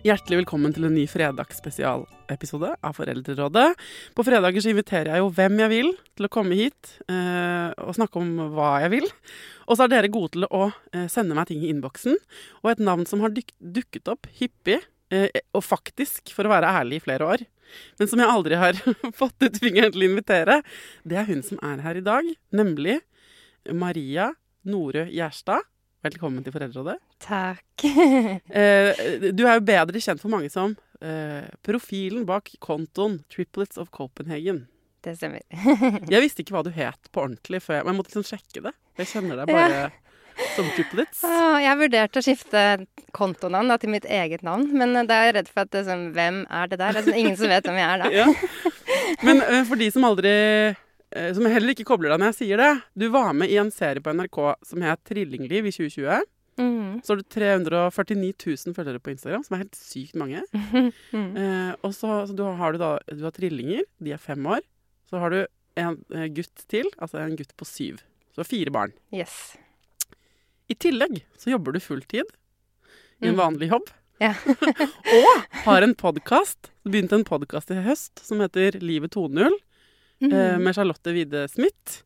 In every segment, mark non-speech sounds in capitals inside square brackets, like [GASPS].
Hjertelig velkommen til en ny fredagsspesialepisode av Foreldrerådet. På fredager så inviterer jeg jo hvem jeg vil til å komme hit eh, og snakke om hva jeg vil. Og så er dere gode til å eh, sende meg ting i innboksen. Og et navn som har duk dukket opp hyppig, eh, og faktisk, for å være ærlig, i flere år, men som jeg aldri har [LAUGHS] fått ut fingeren til å invitere, det er hun som er her i dag, nemlig Maria Norø Gjerstad. Velkommen til Foreldrerådet. Takk. [LAUGHS] Eh, du er jo bedre kjent for mange som eh, profilen bak kontoen Triplets of Copenhagen. Det stemmer. [LAUGHS] Jeg [LAUGHS] visste ikke hva du het på ordentlig før jeg, men jeg måtte liksom sjekke det. Jeg kjenner deg bare som Triplets. Jeg har vurdert å skifte kontonavn da, til mitt eget navn, men eh, da er jeg redd for at det sånn, hvem er det der? Det er sånn, ingen som vet hvem jeg er da. Ja. Men for de som aldri eh, jeg heller ikke kobler deg når jeg sier det. Du var med i en serie på NRK som het Trillingliv i 2020. Mm. Så har du 349 000 følgere på Instagram, som er helt sykt mange. [LAUGHS] Mm. Eh, og så, så du har du da du har trillinger, de er fem år. Så har du en eh, gutt til, altså en gutt på syv. Så fire barn. Yes. I tillegg så jobber du fulltid i en Mm. vanlig jobb. Ja. [LAUGHS] og har en podkast. Du begynte en podkast i høst som heter Livet 2.0, eh, Mhm. med Charlotte Wide Smith.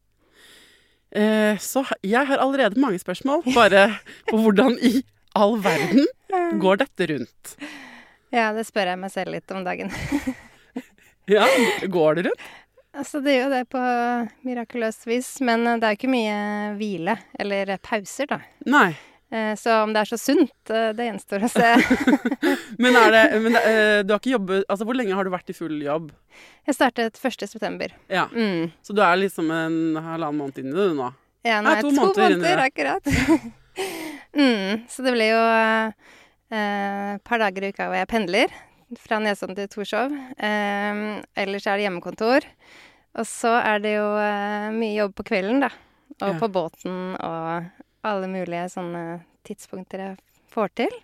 Eh, så jeg har allerede mange spørsmål, bare på hvordan i all verden går dette rundt. Ja, det spør jeg meg selv litt om dagen. [LAUGHS] Ja, går det rundt? Altså, det gjør jo det på mirakuløst vis, men eh, det er jo ikke mye hvile, eller pauser, da. Nei. Eh, Så om det er så sunt, eh, det gjenstår å se. [LAUGHS] Men, det, [LAUGHS] men det, eh, du har ikke jobbet Altså, hvor lenge har du vært i full jobb? Jeg startet 1. september. Ja. Mm. Så du er liksom en halvannen måned inn i det nå? Ja, nei, Nei, to to måneder måneder, akkurat. [LAUGHS] mm, så det blir jo eh, et par dager i uka hvor jeg pendler. Fra Nesodden til Torshov. Eh, ellers er det hjemmekontor. Og så er det jo eh, mye jobb på kvelden, da. Og Ja. på båten og alle mulige sånne tidspunkter jeg får til.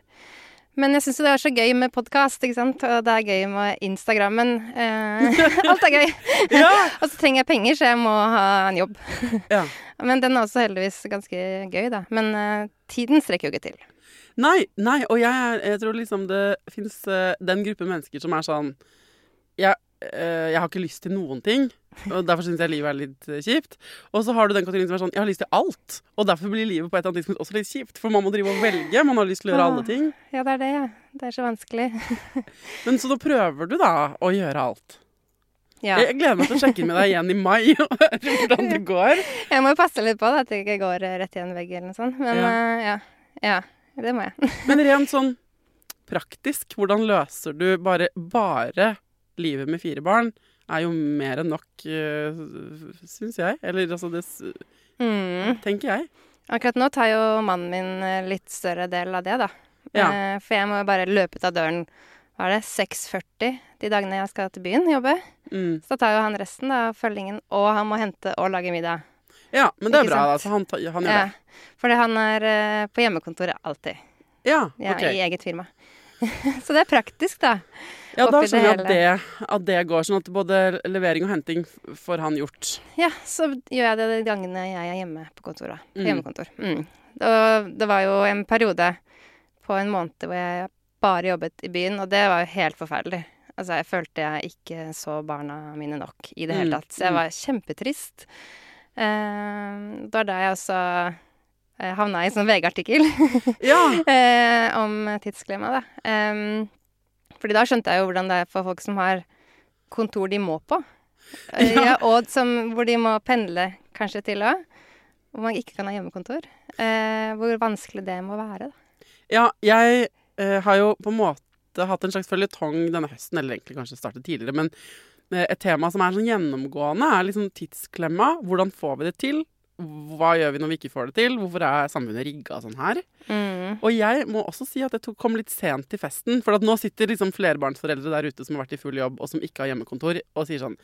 Men jeg syns jo det er så gøy med podkast, ikke sant. Og det er gøy med Instagrammen. Eh, [LAUGHS] alt er gøy. Ja! [LAUGHS] og så trenger jeg penger, så jeg må ha en jobb. ja. [LAUGHS] Men den er også heldigvis ganske gøy, da. Men eh, tiden strekker jo ikke til. Nei, nei, og jeg, jeg tror liksom det fins den gruppe mennesker som er sånn jeg, eh, jeg har ikke lyst til noen ting, og derfor syns jeg livet er litt eh, kjipt. Og så har du den kategorien som er sånn jeg har lyst til alt, og derfor blir livet på et eller annet tidspunkt også litt kjipt. For man må drive og velge, man har lyst til å gjøre alle ting. Ja, det er det. ja. Det er så vanskelig. [LAUGHS] Men så da prøver du da å gjøre alt. Ja. Jeg, gleder meg til å sjekke inn med deg igjen i mai og høre hvordan det går. [LAUGHS] Jeg må passe litt på det, at jeg ikke går rett i en vegg eller noe sånt. Men Ja. Uh, ja. ja. Det må jeg. [LAUGHS] Men rent sånn praktisk, hvordan løser du bare, bare livet med fire barn er jo mer enn nok, uh, syns jeg. Eller altså det Mm. tenker jeg. Akkurat nå tar jo mannen min eh, litt større del av det, da. Ja. Eh, for jeg må jo bare løpe ut av døren hva er det, 6.40 de dagene jeg skal til byen jobbe. Mm. Så da tar jo han resten av følgingen, og han må hente og lage middag. Ja, men det er Ikke bra. Altså, han, han gjør Ja, det. fordi han er eh, på hjemmekontoret alltid. Ja, Ja, ok. I eget firma. [LAUGHS] Så det er praktisk, da. Ja, da skjønner jeg at det, at det går sånn at både levering og henting får han gjort. Ja, så gjør jeg det de gangene jeg er hjemme på kontoret. På Mm. hjemmekontor. Mm. Og det var jo en periode på en måned hvor jeg bare jobbet i byen, og det var jo helt forferdelig. Altså, jeg følte jeg ikke så barna mine nok i det hele Mm, tatt. Så jeg mm. var kjempetrist. Uh, det var da jeg også eh, havna i en sånn VG-artikkel Ja! uh, [LAUGHS] om tidsklemma, da. Em, fordi da skjønte jeg jo hvordan det er for folk som har kontor de må på. [LAUGHS] Ja. ja, og som, hvor de må pendle kanskje til òg. Hvor man ikke kan ha hjemmekontor. Eh, hvor vanskelig det må være. Da. Ja, jeg eh, har jo på en måte hatt en slags føljetong denne høsten, eller egentlig kanskje startet tidligere, men eh, et tema som er sånn gjennomgående, er liksom tidsklemma. Hvordan får vi det til? Hva gjør vi når vi ikke får det til? Hvorfor er samfunnet rigga sånn her? Mm. Og jeg må også si at jeg tok, kom litt sent til festen. For at nå sitter liksom flerbarnsforeldre der ute som har vært i full jobb, og som ikke har hjemmekontor, og sier sånn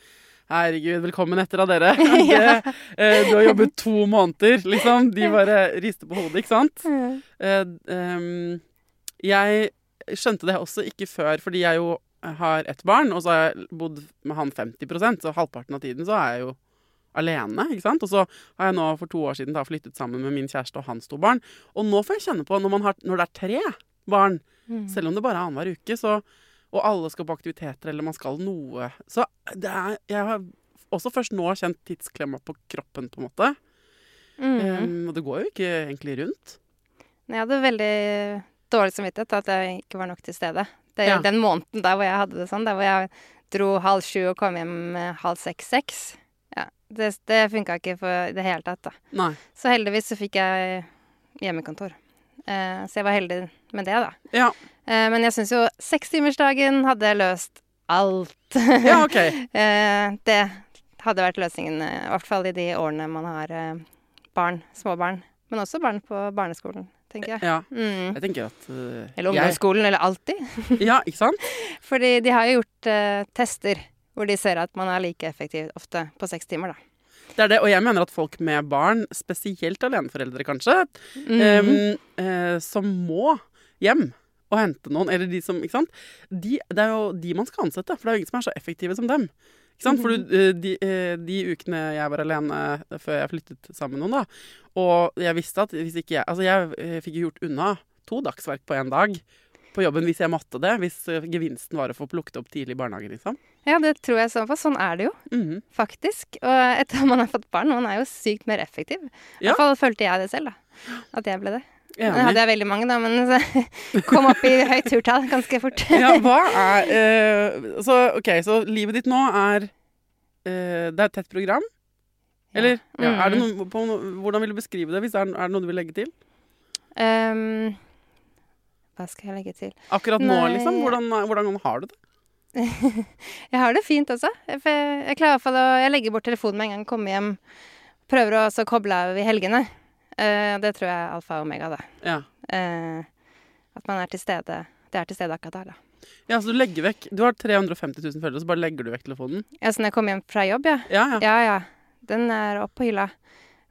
Herregud, velkommen etter av dere. [LAUGHS] Det, eh, du har jobbet to måneder, liksom. De bare rister på hodet, ikke sant? Mm. Eh, ehm, jeg skjønte det også ikke før, fordi jeg jo har ett barn, og så har jeg bodd med han 50% så halvparten av tiden så er jeg jo alene. ikke sant? Og så har jeg nå for to år siden da flyttet sammen med min kjæreste og hans to barn. Og nå får jeg kjenne på, når, man har, når det er tre barn, Mm. selv om det bare er annenhver uke, så, og alle skal på aktiviteter eller man skal noe Så det er, jeg har også først nå kjent tidsklemma på kroppen, på en måte. Mm. Um, og det går jo ikke egentlig rundt. Jeg hadde veldig dårlig samvittighet at jeg ikke var nok til stede. Det, Ja. Den måneden der hvor jeg hadde det sånn, der hvor jeg dro halv sju og kom hjem eh, halv seks-seks. Ja, det det funka ikke for i det hele tatt, da. Nei. Så heldigvis så fikk jeg hjemmekontor. Eh, så jeg var heldig med det, da. Ja. Eh, men jeg syns jo sekstimersdagen hadde løst alt. Ja, OK. [LAUGHS] eh, det hadde vært løsningen, eh, i hvert fall i de årene man har eh, barn, småbarn. Men også barn på barneskolen, tenker jeg. Ja. Mm. Jeg tenker at uh, Eller ungdomsskolen, eller alltid. Ja, ikke sant? [LAUGHS] Fordi de har jo gjort uh, tester hvor de ser at man er like effektiv ofte på seks timer, da. Det er det, og jeg mener at folk med barn, spesielt aleneforeldre kanskje, mm em, eh, som må hjem og hente noen, eller de som Ikke sant? De, det er jo de man skal ansette, for det er jo ingen som er så effektive som dem. Ikke sant? For du, eh, de, eh, de ukene jeg var alene før jeg flyttet sammen med noen, da, og jeg visste at hvis ikke jeg Altså, jeg eh, fikk jo gjort unna to dagsverk på én dag på jobben hvis jeg måtte det, hvis eh, gevinsten var å få plukket opp tidlig i barnehagen, liksom. Ja, det tror jeg sånn på. Sånn er det jo, Mhm. faktisk. Og etter at man har fått barn, man er jo sykt mer effektiv. I Ja. hvert fall følte jeg det selv, da. At jeg ble det. Nå hadde jeg veldig mange, da, men [LAUGHS] så kom opp i høyt turtall ganske fort. [LAUGHS] ja, hva er eh, Så OK, så livet ditt nå er eh, Det er et tett program? Eller ja, det Mm. noe, på, hvordan vil du beskrive det? Hvis det er, er det noe du vil legge til? Um, hva skal jeg legge til? Akkurat nå, Nei. liksom? Hvordan, hvordan har du det? [LAUGHS] Jeg har det fint også. Jeg, jeg, klarer i hvert fall å Jeg legger bort telefonen med en gang jeg kommer hjem. Prøver å også koble av i helgene. Uh, det tror jeg er alfa og omega, det. Ja. Uh, at man er til stede. Det er til stede akkurat der, da. ja, så du legger vekk Du har 350 000 følgere, så bare legger du vekk telefonen? Ja, så når jeg kommer hjem fra jobb, ja. Ja, ja. Ja, ja. Den er opp på hylla.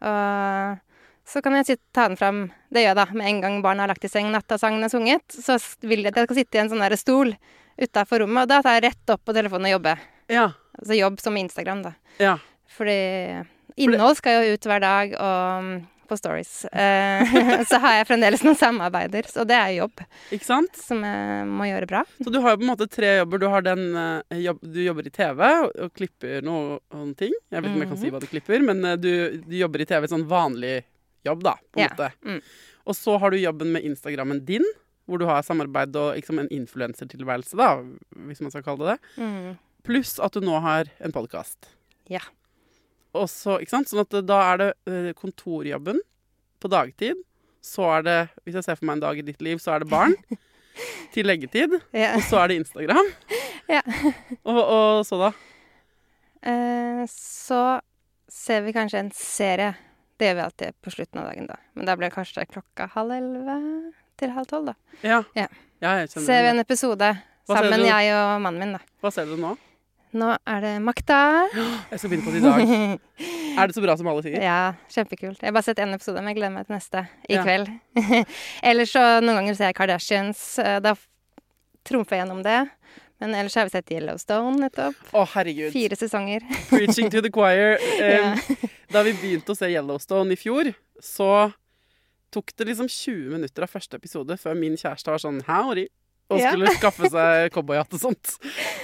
Og så kan jeg ta den fram. Det gjør jeg da. Med en gang barna har lagt i seng, nattasangen er sunget, så vil jeg at jeg skal sitte i en sånn der stol utafor rommet. Og da tar jeg rett opp på telefonen og jobber. Ja. Altså jobb som Instagram, da. ja. Fordi innhold skal jo ut hver dag, og mm, på stories. Eh, [LAUGHS] så har jeg fremdeles noen samarbeider, så det er jobb Ikke sant? som jeg må gjøre bra. Så du har jo på en måte tre jobber. Du har den eh, jobb, Du jobber i TV og, klipper noen ting. Jeg vet ikke om jeg kan si hva du klipper, men eh, du, du jobber i TV sånn vanlig jobb, da, på en Ja. måte. Mm. Og så har du jobben med Instagrammen din, hvor du har samarbeid og liksom en influensertilværelse, da, hvis man skal kalle det det. Mm. Pluss at du nå har en podkast. Ja. Og så, ikke sant? Sånn at da er det eh, kontorjobben på dagtid. Så er det, hvis jeg ser for meg en dag i ditt liv, så er det barn. [LAUGHS] til leggetid. Ja. Og så er det Instagram. Ja. [LAUGHS] Og, og så da? Eh, så ser vi kanskje en serie. Det gjør vi alltid på slutten av dagen, da. Men da blir det kanskje klokka halv elleve til halv tolv, da. Ja. Ja. ja jeg kjenner Ser vi en episode Hva sammen, jeg og mannen min, da. Hva ser du nå? Nå er det Makta. [GASPS] Jeg skal begynne på det i dag. [LAUGHS] Er det så bra som alle sier? Ja, kjempekult. Jeg har bare sett én episode, men jeg gleder meg til neste i Ja. kveld. [LAUGHS] ellers så noen ganger ser jeg Kardashians. eh, Da trumfer jeg gjennom det. Men ellers har vi sett Yellowstone nettopp. Å, herregud. Fire sesonger. Preaching to the choir. [LAUGHS] Ja. Um, Da vi begynte å se Yellowstone i fjor, så tok det liksom 20 minutter av første episode før min kjæreste var sånn howdy. Og Ja. skulle skaffe [LAUGHS] seg cowboyhatt og sånt.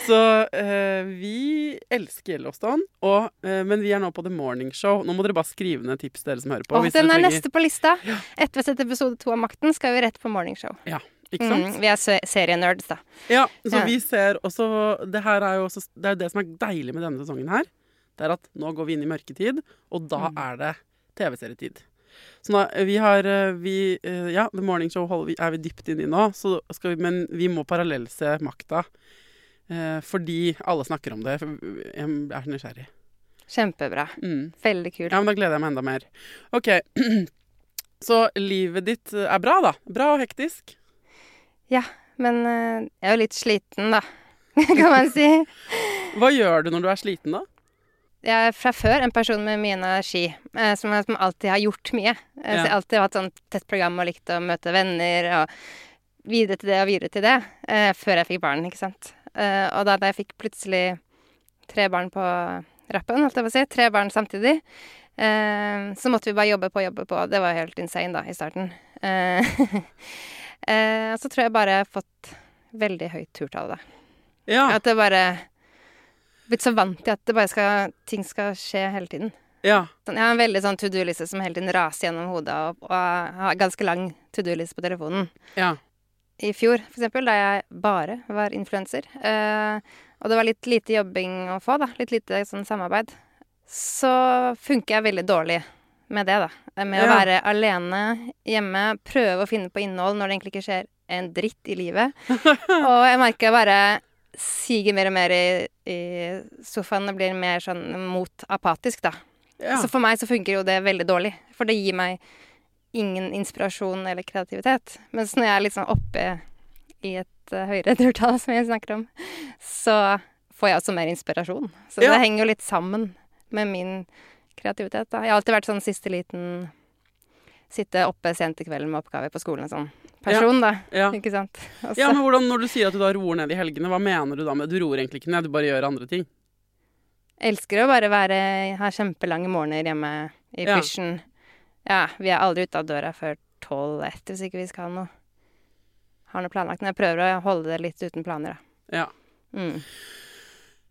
Så eh, vi elsker Yellowstone, og, eh, men vi er nå på The Morning Show. Nå må dere bare skrive ned tips, dere som hører på. Åh, den er neste på lista. Etter vi har sett episode to av Makten, skal vi rett på morningshow. Ikke sant? Mm, vi er serienerds, da. Ja, så Ja. vi ser også Det her er jo også Det er det som er deilig med denne sesongen her. Det er at nå går vi inn i mørketid, og da Mm. er det TV-serietid. Så nå, vi har eh, vi, eh, Ja, The Morning Show holder er vi dypt inne i nå, vi, men vi må parallellse makta. eh, fordi alle snakker om det. Jeg er så nysgjerrig. Kjempebra. Mm. Veldig kult. Ja, men da gleder jeg meg enda mer. OK. [CLEARS THROAT] Så livet ditt er bra, da? Bra og hektisk? Ja, Men eh, jeg er jo litt sliten, da. [LAUGHS] kan man si. Hva gjør du når du er sliten, da? Jeg er fra før en person med mye energi, eh, som, som alltid har gjort mye. Eh, Så jeg jeg har alltid hatt sånn tett program og likt å møte venner og videre til det og videre til det, eh, før jeg fikk barn, ikke sant. Eh, og da, da jeg fikk plutselig tre barn på rappen, holdt jeg på å si, tre barn samtidig, eh, så måtte vi bare jobbe på, og jobbe på. Det var helt insane da, i starten. Eh, [LAUGHS] eh, så tror jeg bare jeg har fått veldig høyt turtall, da. Ja. At det bare Blitt så vant til at det bare skal, ting skal skje hele tiden. ja. Sånn, jeg har en veldig sånn to do-liste som hele tiden raser gjennom hodet, og, og har ganske lang to do-liste på telefonen. ja. I fjor, for eksempel, da jeg bare var influenser, eh, og det var litt lite jobbing å få, da, litt lite sånn samarbeid, så funker jeg veldig dårlig med det, da. Med å være alene hjemme, prøve å finne på innhold når det egentlig ikke skjer en dritt i livet. [LAUGHS] Og jeg merker bare siger mer og mer i, i sofaen og blir mer sånn mot apatisk, da. ja. Så for meg så funker jo det veldig dårlig, for det gir meg ingen inspirasjon eller kreativitet. Mens når jeg er litt sånn oppe i et uh, høyere durtall, som jeg snakker om, så får jeg også mer inspirasjon. Så Ja. det henger jo litt sammen med min kreativitet, da. Jeg har alltid vært sånn siste liten Sitte oppe sent i kvelden med oppgaver på skolen og sånn person, da. ja. Ikke sant. Også. Ja, men hvordan, Når du sier at du da roer ned i helgene, hva mener du da med Du roer egentlig ikke ned, du bare gjør andre ting? elsker å bare være Ha kjempelange morgener hjemme i Ja. pysjen. Ja, vi er aldri ute av døra før tolv-ett hvis ikke vi skal noe. Har noe planlagt. Men jeg prøver å holde det litt uten planer, da. Ja. Mm.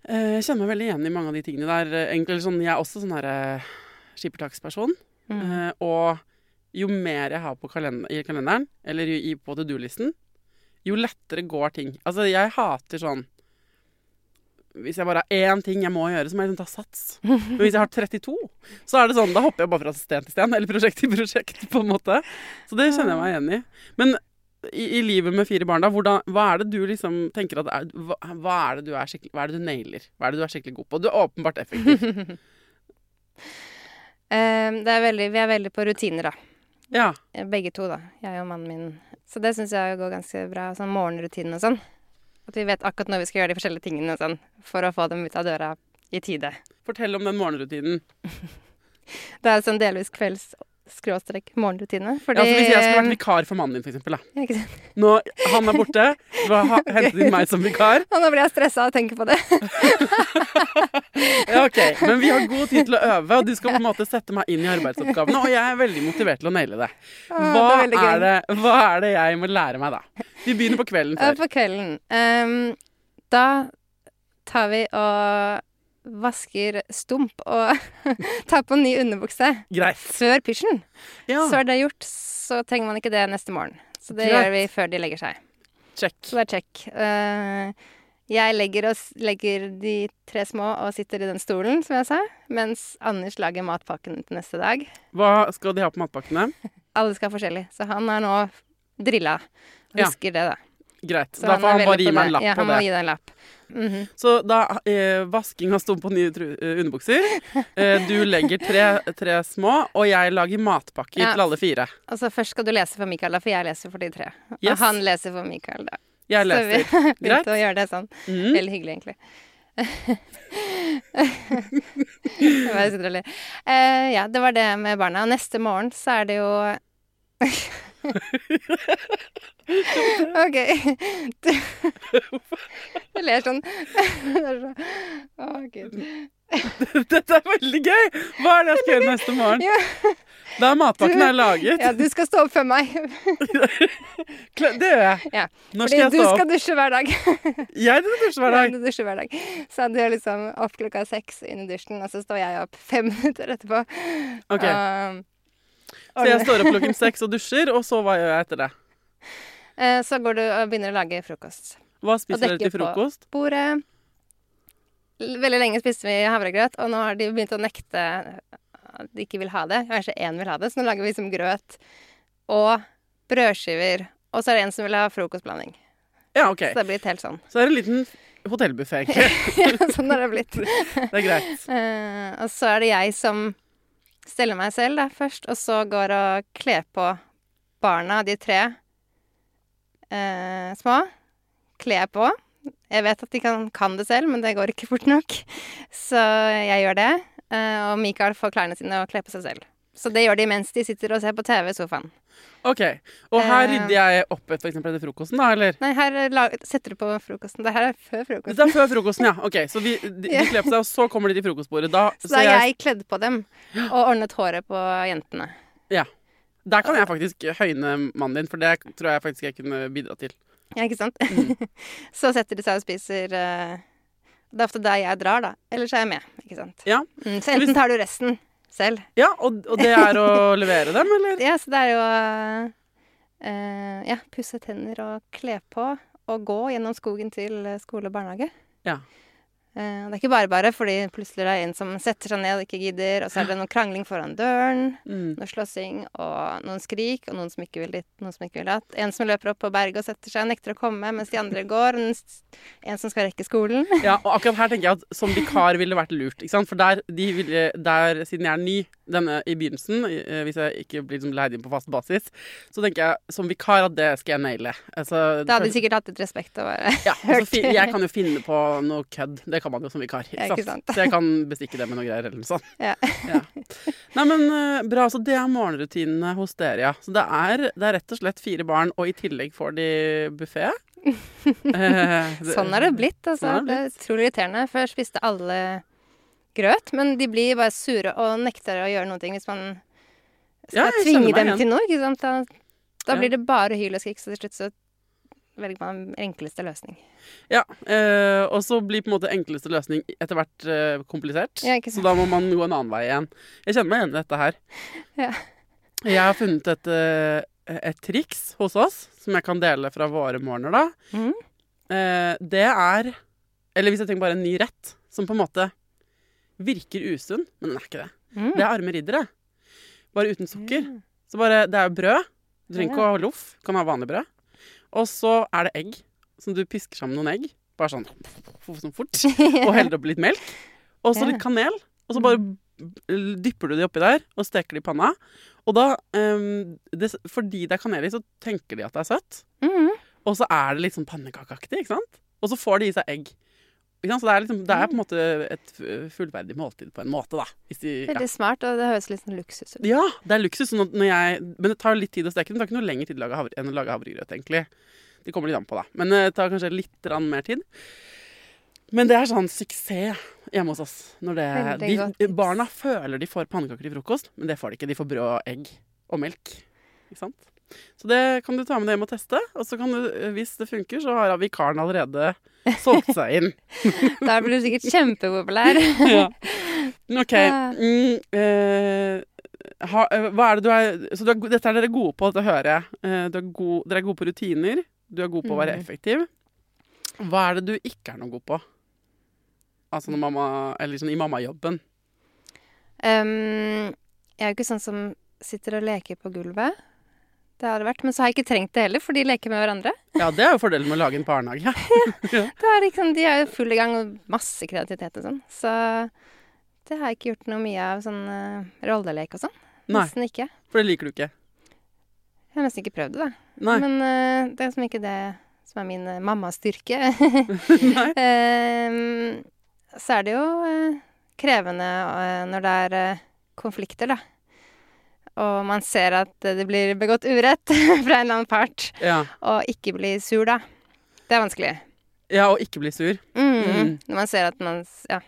Eh, Jeg kjenner meg veldig igjen i mange av de tingene der. Eh, Egentlig sånn, Jeg er også sånn her eh, skippertaksperson. Mm. Og jo mer jeg har på kalend i kalenderen, eller i, i- på to do-listen, jo lettere går ting. Altså, jeg hater sånn Hvis jeg bare har én ting jeg må gjøre, så må jeg liksom ta sats. [LAUGHS] Men hvis jeg har 32, så er det sånn, da hopper jeg bare fra sten til sten, eller prosjekt til prosjekt, på en måte. Så det kjenner jeg meg igjen i. Men i, i livet med fire barn, da, hvordan, hva er det du liksom tenker at er hva, hva er det du er skikkelig Hva er det du nailer? Hva er det du er skikkelig god på? Du er åpenbart effektiv. [LAUGHS] Eh, det er veldig, vi er veldig på rutiner, da. Ja. Eh, Begge to, da. Jeg og mannen min. Så det syns jeg går ganske bra. Sånn morgenrutinen og sånn. At vi vet akkurat når vi skal gjøre de forskjellige tingene og sånn, for å få dem ut av døra i tide. Fortell om den morgenrutinen. [LAUGHS] Det er sånn delvis kvelds skråstrek morgenrutine. Fordi Ja, så Hvis jeg skulle vært vikar for mannen din, for eksempel, da. Ikke sant? Nå, han er borte, du har ha- hentet inn meg som vikar. Og [LAUGHS] nå blir jeg stressa av å tenke på det. [LAUGHS] Ja, ok, Men vi har god tid til å øve, og du skal på en måte sette meg inn i arbeidsoppgavene. Og jeg er veldig motivert til å naile det. Hva det er er det, hva er det jeg må lære meg, da? Vi begynner på kvelden før. på kvelden. Um, da tar vi og vasker stump og [LAUGHS] tar på ny underbukse Greit. før pysjen. Ja, Så er det gjort, så trenger man ikke det neste morgen. Så det Greit. gjør vi før de legger seg. check. Så det er check. Uh, jeg legger, og, legger de tre små og sitter i den stolen, som jeg sa, mens Anders lager matpakken til neste dag. Hva skal de ha på matpakkene? [LAUGHS] Alle skal ha forskjellig, så han er nå drilla. Ja. Husker det, da. Greit. Så da får han, han bare gi meg en det. lapp ja, på det. gi deg en lapp. Mhm. Så da eh, vasking av stump og nye eh, underbukser. [LAUGHS] Eh, du legger tre, tre små, og jeg lager matpakker Ja. til alle fire. Og så først skal du lese for Mikael, da, for jeg leser for de tre. Yes. Og han leser for Mikael, da. Jeg leser. Så vi [LAUGHS] begynte å gjøre det sånn. Mm. Veldig hyggelig, egentlig. [LAUGHS] Det var ler. Eh, ja, det var det med barna. Og neste morgen så er det jo OK. [LAUGHS] Du, du ler sånn. [LAUGHS] Å, gud. [LAUGHS] Dette er veldig gøy! Hva er det jeg skal gjøre neste morgen? Ja. Da er matpakken er laget. Ja, du skal stå opp før meg. Det gjør jeg. Ja, Når skal jeg du skal dusje hver dag. Jeg skal dusje hver dag. Ja, du dusjer hver dag. Så du er liksom opp klokka seks inn i dusjen, og så står jeg opp fem minutter etterpå. Ok, Og, Så jeg står opp klokken [LAUGHS] seks og dusjer, og så hva gjør jeg etter det? Eh, Så går du og begynner å lage frokost. Hva spiser dere til til på. frokost? Bordet Veldig lenge spiste vi havregrøt, og nå har de begynt å nekte at de ikke vil ha det. Kanskje én vil ha det, så nå lager vi som grøt og brødskiver. Og så er det en som vil ha frokostblanding. Ja, OK. Så det blitt helt sånn. Så det er en liten hotellbuffé, egentlig. [LAUGHS] ja, sånn har det blitt. [LAUGHS] Det er greit. Uh, og så er det jeg som steller meg selv da, først, og så går og kler på barna, de tre eh, små. Kler på. Jeg vet at de kan, kan det selv, men det går ikke fort nok. Så jeg gjør det. eh, og Mikael får klærne sine og kler på seg selv. Så det gjør de mens de sitter og ser på TV i sofaen. OK. Og her Eh. rydder jeg opp for eksempel etter frokosten, da, eller? Nei, her eh, setter du på frokosten. Det her er før frokosten. Det er før frokosten, ja. Ok, Så vi, de, de kler på seg, og så kommer de til frokostbordet. Da, Så da har jeg kledd på dem og ordnet håret på jentene. Ja. Der kan jeg faktisk høyne mannen din, for det tror jeg faktisk jeg kunne bidra til. Ja, ikke sant? Mm. [LAUGHS] så setter de seg og spiser eh, Det er ofte der jeg drar, da. Ellers er jeg med. ikke sant? Ja. Mm, så enten tar du resten selv. Ja, og, og det er å [LAUGHS] levere dem, eller? Ja, så det er jo uh, Ja, pusse tenner og kle på. Og gå gjennom skogen til skole og barnehage. Ja. Eh, det er ikke bare bare, fordi plutselig er det en som setter seg ned og ikke gidder, og så er det noe krangling foran døren. Mm. Noe slåssing og noen skrik, og noen som ikke vil dit, noen som ikke vil datt. En som løper opp på berget og setter seg nekter å komme, mens de andre går. En, som skal rekke skolen. [LAUGHS] Ja, og akkurat her tenker jeg at som vikar ville vært lurt. ikke sant? For der, de ville, der siden jeg er ny denne i begynnelsen, eh, hvis jeg ikke blir liksom leid inn på fast basis, så tenker jeg som vikar at det skal jeg naile. Altså, Da hadde de sikkert hatt litt respekt og bare ja, [LAUGHS] hørt. jeg kan jo finne på noe kødd. Det kan man jo som vikar. Ikke sant? Så jeg kan bestikke det med noe greier eller noe sånt. Ja. Nei, men eh, bra. Så det er morgenrutinene hos dere, ja. Så det er, det er rett og slett fire barn, og i tillegg får de buffé. [LAUGHS] Eh, Sånn er det blitt, altså. Sånn det det er utrolig irriterende. Før spiste alle grøt, men de blir bare sure og nekter å gjøre noe hvis man skal ja, tvinge dem igjen. til noe. Da, da Ja. blir det bare hyl og skrik, så til slutt så velger man enkleste løsning. Ja, eh, og så blir på en måte enkleste løsning etter hvert eh, komplisert. Ja, så da må man gå en annen vei igjen. Jeg kjenner meg igjen i dette her. [LAUGHS] Ja. Jeg har funnet et, eh, et triks hos oss som jeg kan dele fra våre morgener, da. Mm. Eh, det er Eller hvis jeg tenker bare en ny rett som på en måte virker usunn, men den er ikke det. Mm. Det er arme riddere. Bare uten sukker. Så bare, Det er jo brød. Du trenger ikke å ha loff. Kan ha vanlig brød. Og så er det egg. Som du pisker sammen noen egg. Bare sånn, sånn fort. [LAUGHS] Og heller oppi litt melk. Og så litt kanel. Og så bare dypper du de oppi der og steker de i panna. Og da, um, det, fordi det er kanel i, så tenker de at det er søtt. Mm. Og så er det litt sånn pannekakeaktig, ikke sant? Og så får de i seg egg. Så det er, liksom, det er på en måte et fullverdig måltid på en måte, da. De, ja. Veldig smart, og det høres litt sånn luksus ut. Ja, det er luksus. Jeg, men det tar litt tid å steke den. Det tar ikke noe lengre tid å havre, enn å lage havregrøt, egentlig. Det kommer litt an på, da. Men eh, det tar kanskje litt mer tid. Men det er sånn suksess hjemme hos oss. Når det, de, barna føler de får pannekaker til frokost, men det får de ikke. De får brød og egg og melk. Ikke sant? Så det kan du ta med deg hjem og teste. Og så kan du, eh, hvis det funker, så har vikaren allerede solgt seg inn. [LAUGHS] Da blir du sikkert kjempepopulær. [LAUGHS] ja. OK. Mm, eh, ha, eh, hva er det du er Så du er, dette er dere gode på, dette hører jeg. Eh, du er god, dere er gode på rutiner. Du er god på å være Mm. effektiv. Hva er det du ikke er noe god på? Altså når mamma, eller sånn i mammajobben. Um, jeg er jo ikke sånn som sitter og leker på gulvet. Det har det vært. Men så har jeg ikke trengt det heller, for de leker med hverandre. Ja, det er jo fordelen med å lage en barnehage. [LAUGHS] ja, er liksom, de er jo full i gang og masse kreativitet og sånn. Så det har jeg ikke gjort noe mye av sånn uh, rollelek og sånn. Nesten ikke. for det liker du ikke. Jeg har nesten ikke prøvd det, da. Nei. Men uh, det er liksom ikke det som er min uh, mammastyrke. [LAUGHS] [LAUGHS] Nei. Ehm, så er det jo eh, krevende eh, når det er eh, konflikter, da. Og man ser at det blir begått urett [LAUGHS] fra en eller annen part, Ja. og ikke bli sur da. Det er vanskelig. ja, og ikke bli sur. Mm. Mm. Når man ser at man, ja,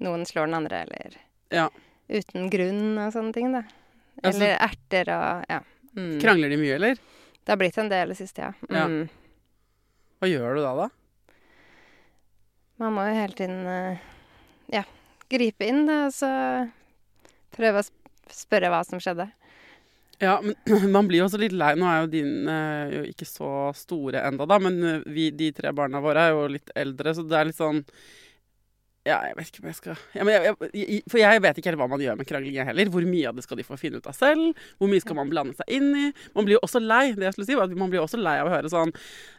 noen slår den andre, eller Ja. uten grunn og sånne ting, da. Eller altså, Eller erter og ja. Mm. Krangler de mye, eller? Det har blitt en del det siste, ja. Mm. Hva gjør du da, da? Man må jo hele tiden eh, ja, gripe inn, da, og så prøve å spørre hva som skjedde. Ja, men [CLEARS THROAT] man blir jo også litt lei. Nå er jo dine eh, jo ikke så store enda da, men eh, vi, de tre barna våre er jo litt eldre, så det er litt sånn Ja, jeg vet ikke om jeg skal ja, men jeg, jeg, For jeg vet ikke helt hva man gjør med krangling heller. Hvor mye av det skal de få finne ut av selv? Hvor mye skal man blande seg inn i? Man blir jo også lei. Det jeg skulle si var at man blir også lei av å høre sånn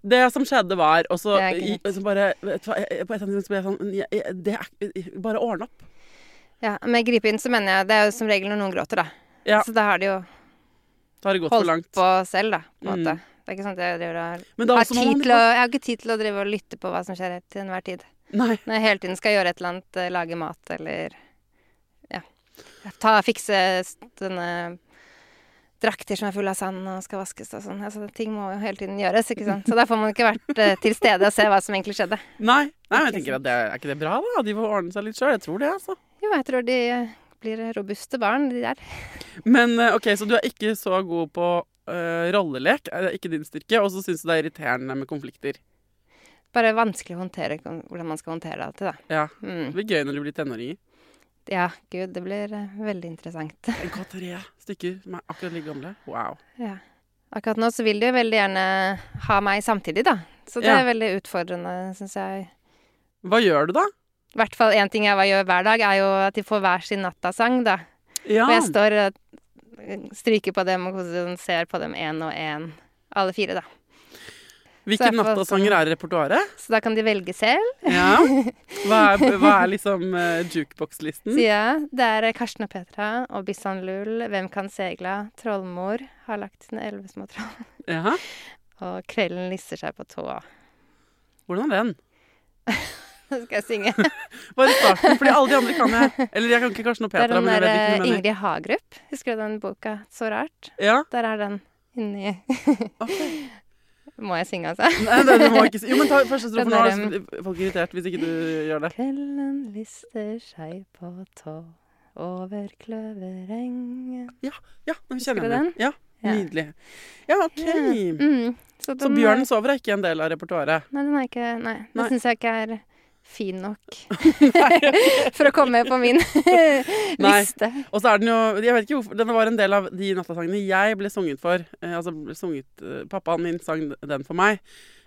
Det som skjedde, var Og så, i- så bare vet du hva, På et eller annet tidspunkt ble jeg sånn jeg, Det Bare ordne opp. Ja, Med gripe inn så mener jeg det er jo som regel når noen gråter, da. Ja. Så da har de jo Da har det gått for holdt langt. på selv, da. på en Mm. måte. Det er ikke sånn at jeg driver og har tid man til å, Jeg har ikke tid til å drive og lytte på hva som skjer til enhver tid. Nei. Når jeg hele tiden skal gjøre et eller annet, eh, lage mat eller ja. Ta, fikse denne drakter som er fulle av sand og skal vaskes og sånn. Altså, ting må jo hele tiden gjøres, ikke sant. Så der får man ikke vært uh, til stede og se hva som egentlig skjedde. Nei, Nei men jeg tenker at det, Er ikke det bra, da? De får ordne seg litt sjøl. Jeg tror det, altså. Jo, jeg tror de blir robuste barn, de der. Men eh, ok, så du er ikke så god på uh, rollelek. Er det ikke din styrke? Og så syns du det er irriterende med konflikter. Bare vanskelig å håndtere hvordan man skal håndtere det alltid, da. Ja. Mm. Det blir gøy når du blir tenåringer. Ja, gud, det blir eh, veldig interessant. En tre stykker som er akkurat like gamle. Wow. Ja. Akkurat nå så vil de jo veldig gjerne ha meg samtidig, da. Så det Ja. er veldig utfordrende, syns jeg. Hva gjør du da? I hvert fall én ting jeg gjør hver dag, er jo at de får hver sin nattasang, da. Ja. Og jeg står og stryker på dem og ser på dem én og én. Alle fire, da. Hvilke nattasanger er i repertoaret? Så da kan de velge selv. Ja. Hva er, hva er liksom uh, [LAUGHS] jukebox-listen? Ja, det er Karsten og Petra og Bissan Lull, Hvem kan segla, Trollmor har lagt sine elleve små troll, Ja. og Kvelden lister seg på tåa. Hvordan er den? [LAUGHS] Nå [LAUGHS] skal jeg synge. [LAUGHS] Bare starten, fordi alle de andre kan jeg. Eller jeg kan ikke Karsten og Det er Petra, den men der eh. Ingrid Hagerup. Husker du den boka Så rart? Ja, Der er den inni [LAUGHS] ok. Må jeg synge, altså? Nei, det, du må ikke synge. Jo, men ta første strofe nå. er Folk irritert hvis ikke du gjør det. Kvelden lister seg på tå over kløverengen Ja, nå Husker kjenner jeg den. Ja, Ja. Nydelig. Ja, OK. Mm. Så, Så Bjørnen sover er ikke en del av repertoaret? Nei, den er ikke Nei, Nei. den syns jeg ikke er fin nok [LAUGHS] for å komme på min [LAUGHS] liste. Og så er den jo Jeg vet ikke hvorfor Den var en del av de nattasangene jeg ble sunget for. Eh, altså ble sunget eh, Pappaen min sang den for meg.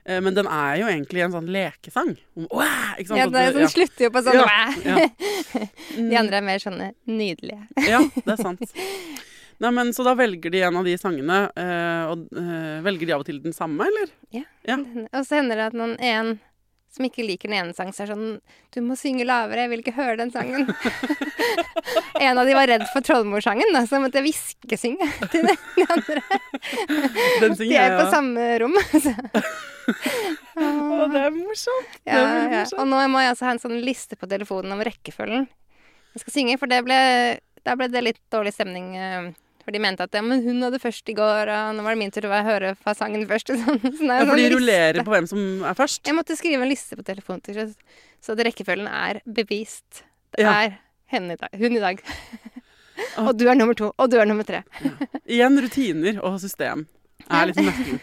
Eh, men den er jo egentlig en sånn lekesang. Om, «Åh!» ikke sant? Ja, At det, du- den slutter jo på sånn Ja, ja. [LAUGHS] De andre er mer sånne nydelige. Ja, det er sant. Nei, men Så da velger de en av de sangene, eh, og eh, velger de av og til den samme, eller? Ja. Og så hender det at noen en som ikke liker den ene sangen, så er sånn Du må synge lavere, jeg vil ikke høre den sangen. [LAUGHS] en av de var redd for Trollmorsangen, da, så jeg måtte hviskesynge [LAUGHS] til de de andre. [LAUGHS] Den synger, De er på samme rom. Så. Å, det er morsomt. Det er morsomt. ja. Og nå må jeg altså ha en sånn liste på telefonen om rekkefølgen jeg skal synge, for det ble, da ble det litt dårlig stemning. eh, For de mente at ja, men hun hadde først i går, og nå var det min tur å høre fasangen først. [LAUGHS] og Sånn. Så Ja, for de rullerer på hvem som er først. Jeg måtte skrive en liste på telefonen til slutt, så at rekkefølgen er bevist. Det Ja. er henne i dag, hun i dag. og du er nummer to, og du er nummer tre. Igjen rutiner og system er litt nøkkelen.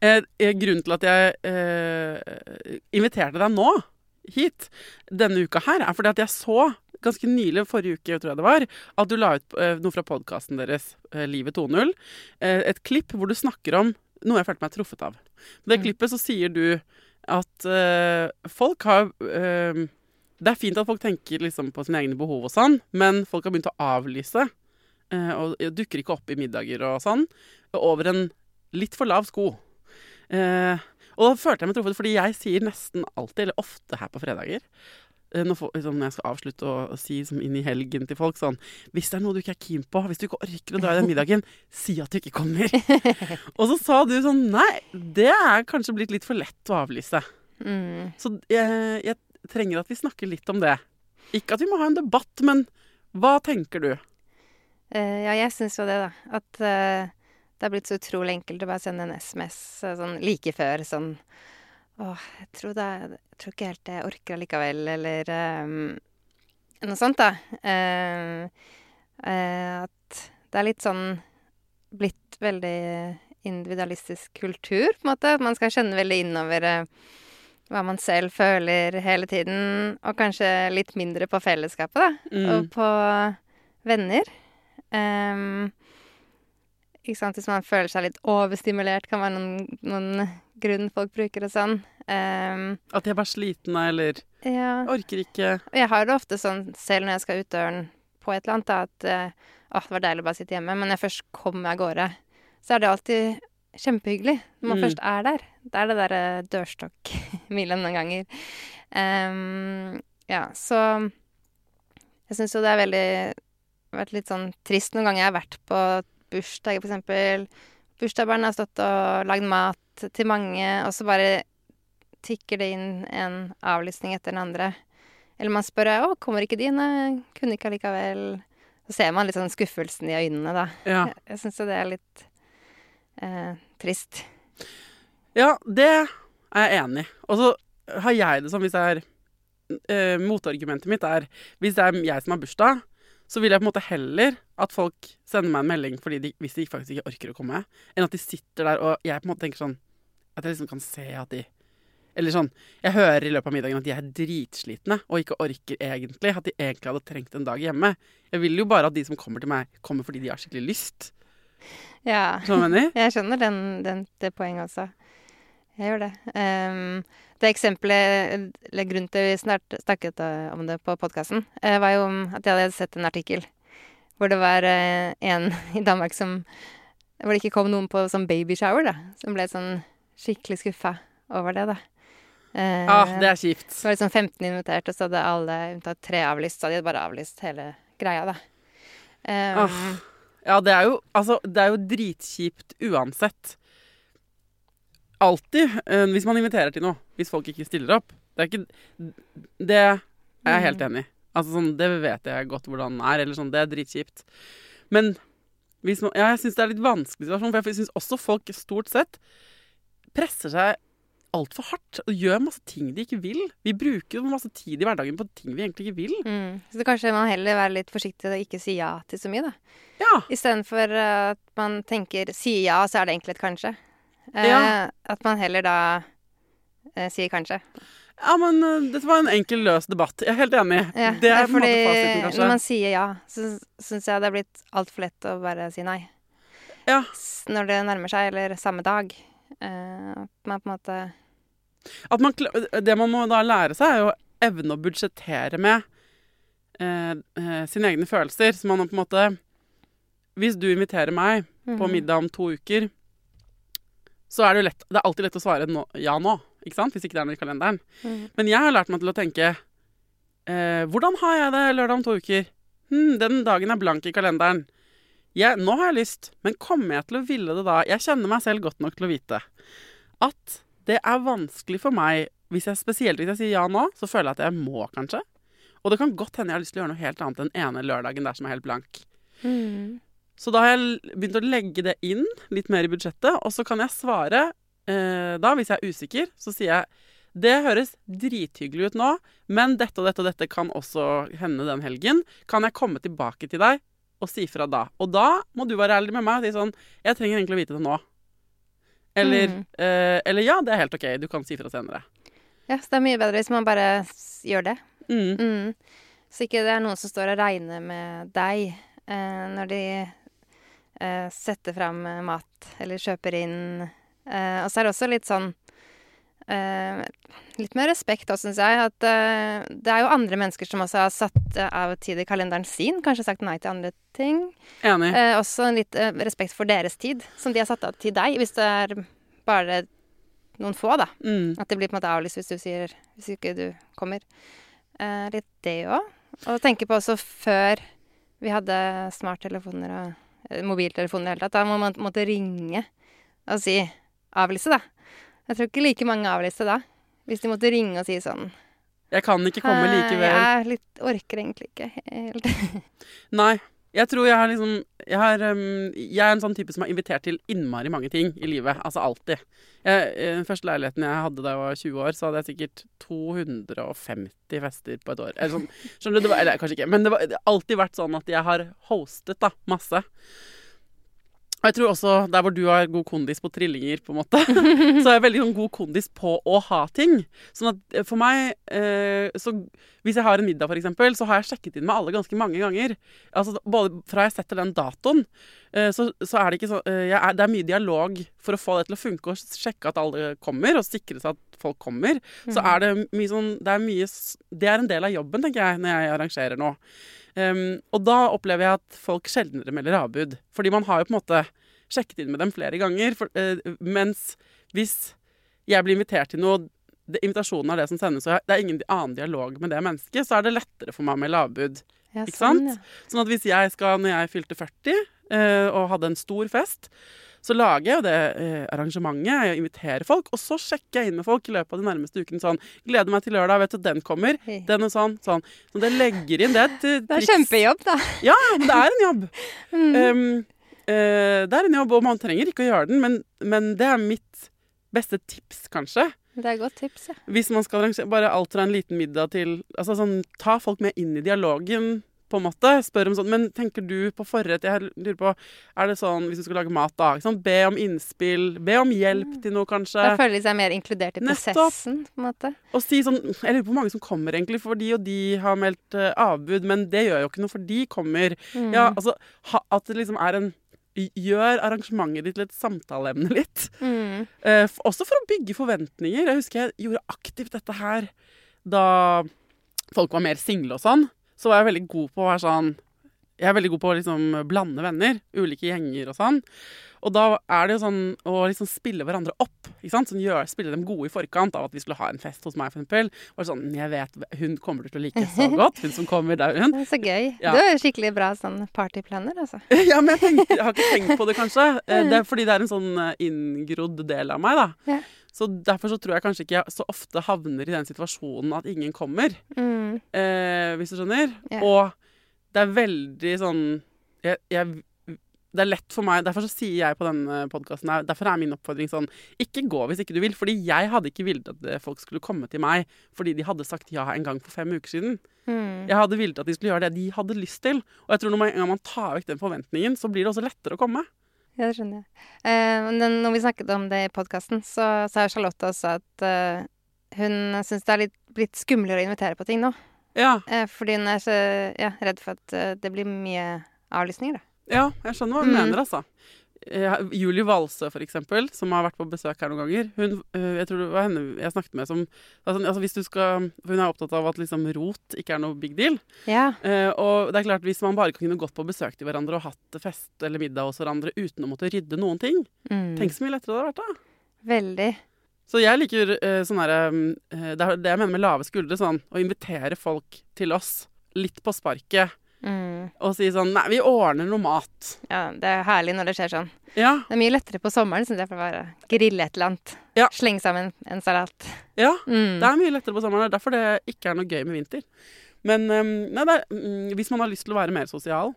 Eh, eh, grunnen til at jeg eh, inviterte deg nå hit denne uka her, er fordi at jeg så ganske nylig, forrige uke tror jeg det var, at du la ut eh, noe fra podkasten deres, eh, Livet 2.0. Eh, et klipp hvor du snakker om noe jeg følte meg truffet av. På det klippet så sier du at folk har Det er fint at folk tenker liksom på sine egne behov og sånn, men folk har begynt å avlyse. og dukker ikke opp i middager og sånn. Over en litt for lav sko. Eh, og da følte jeg meg truffet, fordi jeg sier nesten alltid, eller ofte her på fredager eh, når, liksom, når jeg skal avslutte å si som inn i helgen til folk sånn Hvis det er noe du ikke er keen på, hvis du ikke orker å dra i den middagen, [LAUGHS] si at du ikke kommer. [LAUGHS] og så sa du sånn Nei, det er kanskje blitt litt for lett å avlyse. Mm. Så jeg, jeg trenger at vi snakker litt om det. Ikke at vi må ha en debatt, men hva tenker du? Uh, ja, jeg syns jo det, da. At eh, det er blitt så utrolig enkelt å bare sende en SMS eh, sånn like før sånn Åh, jeg tror, det jeg tror ikke helt jeg orker allikevel, eller um, noe sånt, da. Uh, uh, at det er litt sånn blitt veldig individualistisk kultur, på en måte. At man skal kjenne veldig innover uh, hva man selv føler hele tiden, og kanskje litt mindre på fellesskapet, da. Mm. Og på venner. Ehm, ikke sant, Hvis man føler seg litt overstimulert, kan være noen, noen grunn folk bruker og sånn. Um, At jeg bare sliten eller ja. orker ikke jeg har det ofte sånn, selv når jeg skal ut døren på et eller annet, da, at eh, åh, det var deilig å bare sitte hjemme. Men når jeg først kommer av gårde, så er det alltid kjempehyggelig når man Mm. først er der. Det er det derre dørstokkmilen noen ganger. Um, ja, så jeg syns jo det er veldig vært litt sånn trist noen ganger. Jeg har vært på bursdager, eksempel. Bursdagsbarn har stått og lagd mat til mange, og så bare tikker det inn en avlysning etter den andre. Eller man spør å, kommer ikke de? Nei, kunne ikke allikevel. Så ser man litt sånn skuffelsen i øynene, da. Ja. Jeg, jeg syns jo det er litt eh, trist. Ja, det er jeg enig i. Og så har jeg det sånn hvis jeg er eh, Motargumentet mitt er hvis det er jeg som har bursdag, så vil jeg på en måte heller at folk sender meg en melding fordi de, hvis de faktisk ikke orker å komme, enn at de sitter der og jeg på en måte tenker sånn At jeg liksom kan se at de Eller sånn Jeg hører i løpet av middagen at de er dritslitne og ikke orker egentlig. At de egentlig hadde trengt en dag hjemme. Jeg vil jo bare at de som kommer til meg, kommer fordi de har skikkelig lyst. Ja. Skjønner [LAUGHS] jeg skjønner den, den, det poenget også. Jeg gjør det. Um, det eksempelet, eller grunnen til vi snart snakket eh, om det på podkasten, var jo at jeg hadde sett en artikkel hvor det var eh, en [LAUGHS] i Danmark som Hvor det ikke kom noen på sånn babyshower, da. Som ble sånn skikkelig skuffa over det, da. Eh, Ah, det er kjipt. det var liksom 15 invitert, og så hadde alle unntatt tre avlyst. Så hadde de bare avlyst hele greia, da. Um, Ah. Ja, det er jo, altså, det er jo dritkjipt uansett. Alltid. eh, hvis man inviterer til noe. Hvis folk ikke stiller opp. Det er ikke Det er jeg helt Mm. enig i. Altså, sånn, det vet jeg godt hvordan det er. Eller sånn, det er dritkjipt. Men man, ja, jeg syns det er litt vanskelig situasjon, for jeg syns også folk stort sett presser seg altfor hardt og gjør masse ting de ikke vil. Vi bruker masse tid i hverdagen på ting vi egentlig ikke vil. Mm. Så kanskje man heller være litt forsiktig og ikke si ja til så mye, da. Ja. Istedenfor at man tenker si ja, så er det et kanskje. Eh, Ja. At man heller da eh, sier kanskje. Ja, men uh, dette var en enkel, løs debatt. Jeg er helt enig. Ja, det er fordi fasiten, kanskje. når man sier ja, så syns jeg det er blitt altfor lett å bare si nei. Ja. Når det nærmer seg, eller samme dag. Eh, at man på en måte At man, det man må da lære seg, er jo å evne å budsjettere med eh, eh, sine egne følelser. Så man på en måte Hvis du inviterer meg på Mhm. middag om to uker, så er det jo lett Det er alltid lett å svare no, ja nå, ikke sant? Hvis ikke det er noe i kalenderen. Mm. Men jeg har lært meg til å tenke eh, Hvordan har jeg det lørdag om to uker? Hm, den dagen er blank i kalenderen. Jeg, nå har jeg lyst, men kommer jeg til å ville det da? Jeg kjenner meg selv godt nok til å vite at det er vanskelig for meg hvis jeg, Spesielt hvis jeg sier ja nå, så føler jeg at jeg må, kanskje. Og det kan godt hende jeg har lyst til å gjøre noe helt annet den ene lørdagen der som er helt blank. Mm. Så da har jeg begynt å legge det inn litt mer i budsjettet, og så kan jeg svare eh, da, hvis jeg er usikker, så sier jeg det høres drithyggelig ut nå, men dette og dette og dette kan også hende den helgen. Kan jeg komme tilbake til deg og si fra da? Og da må du være ærlig med meg og si sånn Jeg trenger egentlig å vite det nå. Eller, Mm. eh, eller ja, det er helt OK, du kan si fra senere. Ja, så det er mye bedre hvis man bare gjør det. Mm. Mm. Så ikke det er noen som står og regner med deg eh, når de eh, setter fram mat eller kjøper inn. Eh, og så er det også litt sånn eh, Litt mer respekt òg, syns jeg. At eh, det er jo andre mennesker som også har satt av tid i kalenderen sin. Kanskje sagt nei til andre ting. Enig. Eh, også litt respekt for deres tid, som de har satt av til deg. Hvis det er bare noen få, da. Mm. At det blir på en måte avlyst hvis du sier Hvis ikke du kommer. Eh, litt det òg. Og tenke på også før vi hadde smarttelefoner og mobiltelefoner i det hele tatt. Da må man måtte ringe og si avlyse, da. Jeg tror ikke like mange avlyste da. Hvis de måtte ringe og si sånn Jeg kan ikke komme «Eh, likevel. Jeg litt, orker egentlig ikke helt. [LAUGHS] Nei. Jeg tror jeg har liksom jeg, har, um, jeg er en sånn type som har invitert til innmari mange ting i livet. Altså alltid. Jeg, den første leiligheten jeg hadde da jeg var 20 år, så hadde jeg sikkert 250 fester på et år. Eller sånn, skjønner du? Det var, eller kanskje ikke. Men det har alltid vært sånn at jeg har hostet da, masse. Og jeg tror også der hvor du har god kondis på trillinger, på en måte, [LAUGHS] så har jeg veldig sånn god kondis på å ha ting. Sånn at eh, for meg eh, så Hvis jeg har en middag, eksempel, så har jeg sjekket inn med alle ganske mange ganger. Altså både fra jeg setter den datoen, eh, så, så er det ikke sånn jeg Det er mye dialog for å få det til å funke og sjekke at alle kommer, og sikre seg at folk kommer. Så er det mye sånn Det er mye Det er en del av jobben, tenker jeg, når jeg arrangerer noe. Um, og da opplever jeg at folk sjeldnere melder avbud. Fordi man har jo på en måte sjekket inn med dem flere ganger. For, uh, mens hvis jeg blir invitert til noe, det, invitasjonen er det som sendes, og det er ingen annen dialog med det mennesket, så er det lettere for meg å melde avbud. Ja, Ikke sant? ja. Sånn at hvis jeg skal, når jeg fylte 40 uh, og hadde en stor fest, så lager jeg jo det eh, arrangementet, jeg inviterer folk, og så sjekker jeg inn med folk i løpet av de nærmeste ukene sånn Gleder meg til lørdag, vet du, den kommer. Den og sånn. sånn. Så det legger inn det. Til, eh, Det er kjempejobb, da. Ja, men det er en jobb. [LAUGHS] Mm. Um, uh, det er en jobb, og man trenger ikke å gjøre den, men, men det er mitt beste tips, kanskje. Det er et godt tips, ja. Hvis man skal arrangere bare alt fra en liten middag til altså sånn, Ta folk med inn i dialogen på en måte. Spør om sånn, Men tenker du på forrett? Jeg lurer på, Er det sånn hvis du skal lage mat, da? Sånn. Be om innspill. Be om hjelp til noe, kanskje. Da føler de seg mer inkludert i Nettopp. prosessen, på en måte. Og si sånn Jeg lurer på hvor mange som kommer, egentlig, for de og de har meldt uh, avbud, men det gjør jo ikke noe, for de kommer. Mm. Ja, altså ha, At det liksom er en Gjør arrangementet ditt til et samtaleemne litt. Mm. Uh, for, også for å bygge forventninger. Jeg husker jeg gjorde aktivt dette her da folk var mer single og sånn. Så var jeg veldig god på å være sånn Jeg er veldig god på å liksom blande venner. Ulike gjenger og sånn. Og da er det jo sånn å liksom spille hverandre opp. Ikke sant? Sånn gjør, spille dem gode i forkant av at vi skulle ha en fest hos meg, for eksempel. Og sånn, jeg vet hun kommer til å like så [LAUGHS] godt. Hun som kommer, det er hun. Det så gøy. Ja. Du er jo skikkelig bra sånn partyplaner, altså. [LAUGHS] Ja, men jeg, tenker, jeg har ikke tenkt på det, kanskje. Eh, Det er fordi det er en sånn eh, inngrodd del av meg, da. Ja. Så derfor så tror jeg kanskje ikke jeg så ofte havner i den situasjonen at ingen kommer. Mm. Eh, hvis du skjønner. Yeah. Og det er veldig sånn jeg, jeg, Det er lett for meg Derfor så sier jeg på denne podkasten Derfor er min oppfordring sånn Ikke gå hvis ikke du vil. Fordi jeg hadde ikke villet at eh, folk skulle komme til meg fordi de hadde sagt ja en gang for fem uker siden. Mm. Jeg hadde villet at de skulle gjøre det de hadde lyst til. Og jeg tror når man, når man tar vekk den forventningen, så blir det også lettere å komme. Ja, det skjønner jeg. Eh, men når vi snakket om det i podkasten, så sa Charlotte også at eh, hun syns det er litt, blitt skumlere å invitere på ting nå. Ja, Eh, fordi hun er så ja, redd for at eh, det blir mye avlysninger, da. ja jeg skjønner hva hun Mm. mener, altså. Eh, Julie Walsø, for eksempel, som har vært på besøk her noen ganger. Hun, eh, jeg tror det var henne jeg snakket med som altså, altså hvis du skal, Hun er opptatt av at liksom rot ikke er noe big deal. Ja. Eh, og det er klart, hvis man bare kunne gått på besøk til hverandre og hatt fest eller middag hos hverandre uten å måtte rydde noen ting, Mm. tenk så mye lettere det hadde vært da. Veldig. Så jeg liker eh, sånn herre eh, Det er det jeg mener med lave skuldre. Sånn å invitere folk til oss litt på sparket. Mm. Og si sånn Nei, vi ordner noe mat. Ja, det er herlig når det skjer sånn. Ja. Det er mye lettere på sommeren, syns jeg, for å bare grille et eller annet. Ja. Slenge sammen en salat. ja. Mm. Det er mye lettere på sommeren. Det er derfor det ikke er noe gøy med vinter. Men eh, nei, er, mm, hvis man har lyst til å være mer sosial,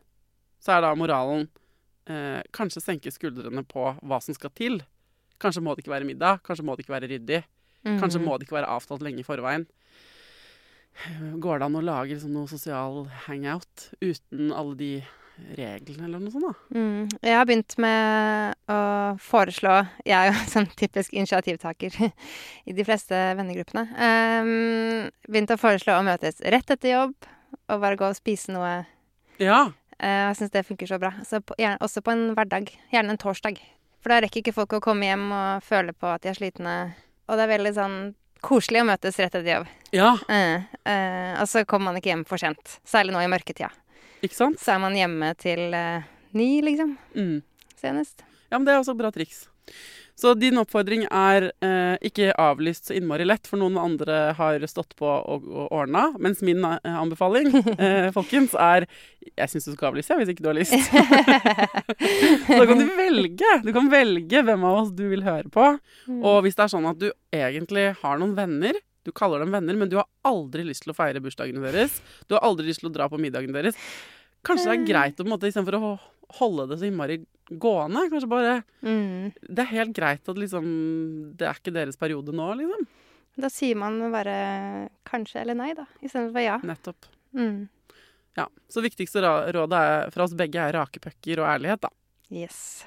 så er da moralen eh, kanskje senke skuldrene på hva som skal til. Kanskje må det ikke være middag. Kanskje må det ikke være ryddig. Kanskje Mm. må det ikke være avtalt lenge i forveien. Går det an å lage liksom noe sosial hangout uten alle de reglene, eller noe sånt? da? Mm. Jeg har begynt med å foreslå Jeg er jo [LAUGHS] sånn typisk initiativtaker i de fleste vennegruppene. Um, begynt å foreslå å møtes rett etter jobb og bare gå og spise noe. Ja. Uh, jeg syns det funker så bra. Så på, gjerne, også på en hverdag. Gjerne en torsdag. For da rekker ikke folk å komme hjem og føle på at de er slitne. Og det er veldig sånn koselig å møtes rett etter jobb. ja, Eh, eh, og så kommer man ikke hjem for sent. Særlig nå i mørketida. ikke sant? Så er man hjemme til eh, ni, liksom. Mm. Senest. Ja, men det er også bra triks. Så din oppfordring er eh, ikke avlyst så innmari lett, for noen andre har stått på og, og ordna. Mens min eh, anbefaling, [LAUGHS] eh, folkens, er Jeg syns du skal avlyse, jeg, hvis ikke du har lyst. [LAUGHS] så da kan du velge. Du kan velge hvem av oss du vil høre på. Og hvis det er sånn at du egentlig har noen venner, du kaller dem venner, men du har aldri lyst til å feire bursdagene deres, du har aldri lyst til å dra på middagen deres, kanskje det er greit å på en måte, istedenfor å holde det så innmari gående, kanskje bare Mm. Det er helt greit at liksom Det er ikke deres periode nå, liksom. Da sier man bare kanskje eller nei, da, istedenfor ja. Nettopp. Mm. Ja. Så viktigste rådet er, fra oss begge er rake pucker og ærlighet, da. Yes.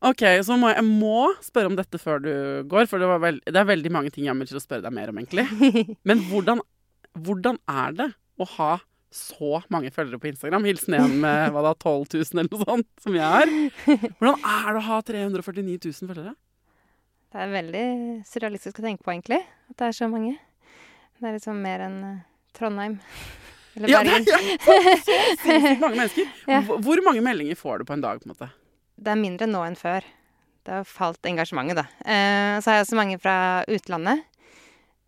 OK, så må jeg, jeg må spørre om dette før du går, for det, var vel, det er veldig mange ting jeg har lyst til å spørre deg mer om, egentlig. [LAUGHS] Men hvordan, hvordan er det å ha så mange følgere på Instagram? Hilsen en med hva da, 12 000 eller noe sånt, som jeg er. Hvordan er det å ha 349 000 følgere? Det er veldig surrealistisk å tenke på, egentlig. At det er så mange. Det er liksom mer enn eh, Trondheim. [LAUGHS] Eller Ja, det er ja, så sinnssykt mange mennesker. [LAUGHS] Ja. Hvor- mange meldinger får du på en dag? på en måte? Det er mindre nå enn før. Det har falt engasjementet, da. Eh, så har jeg også mange fra utlandet.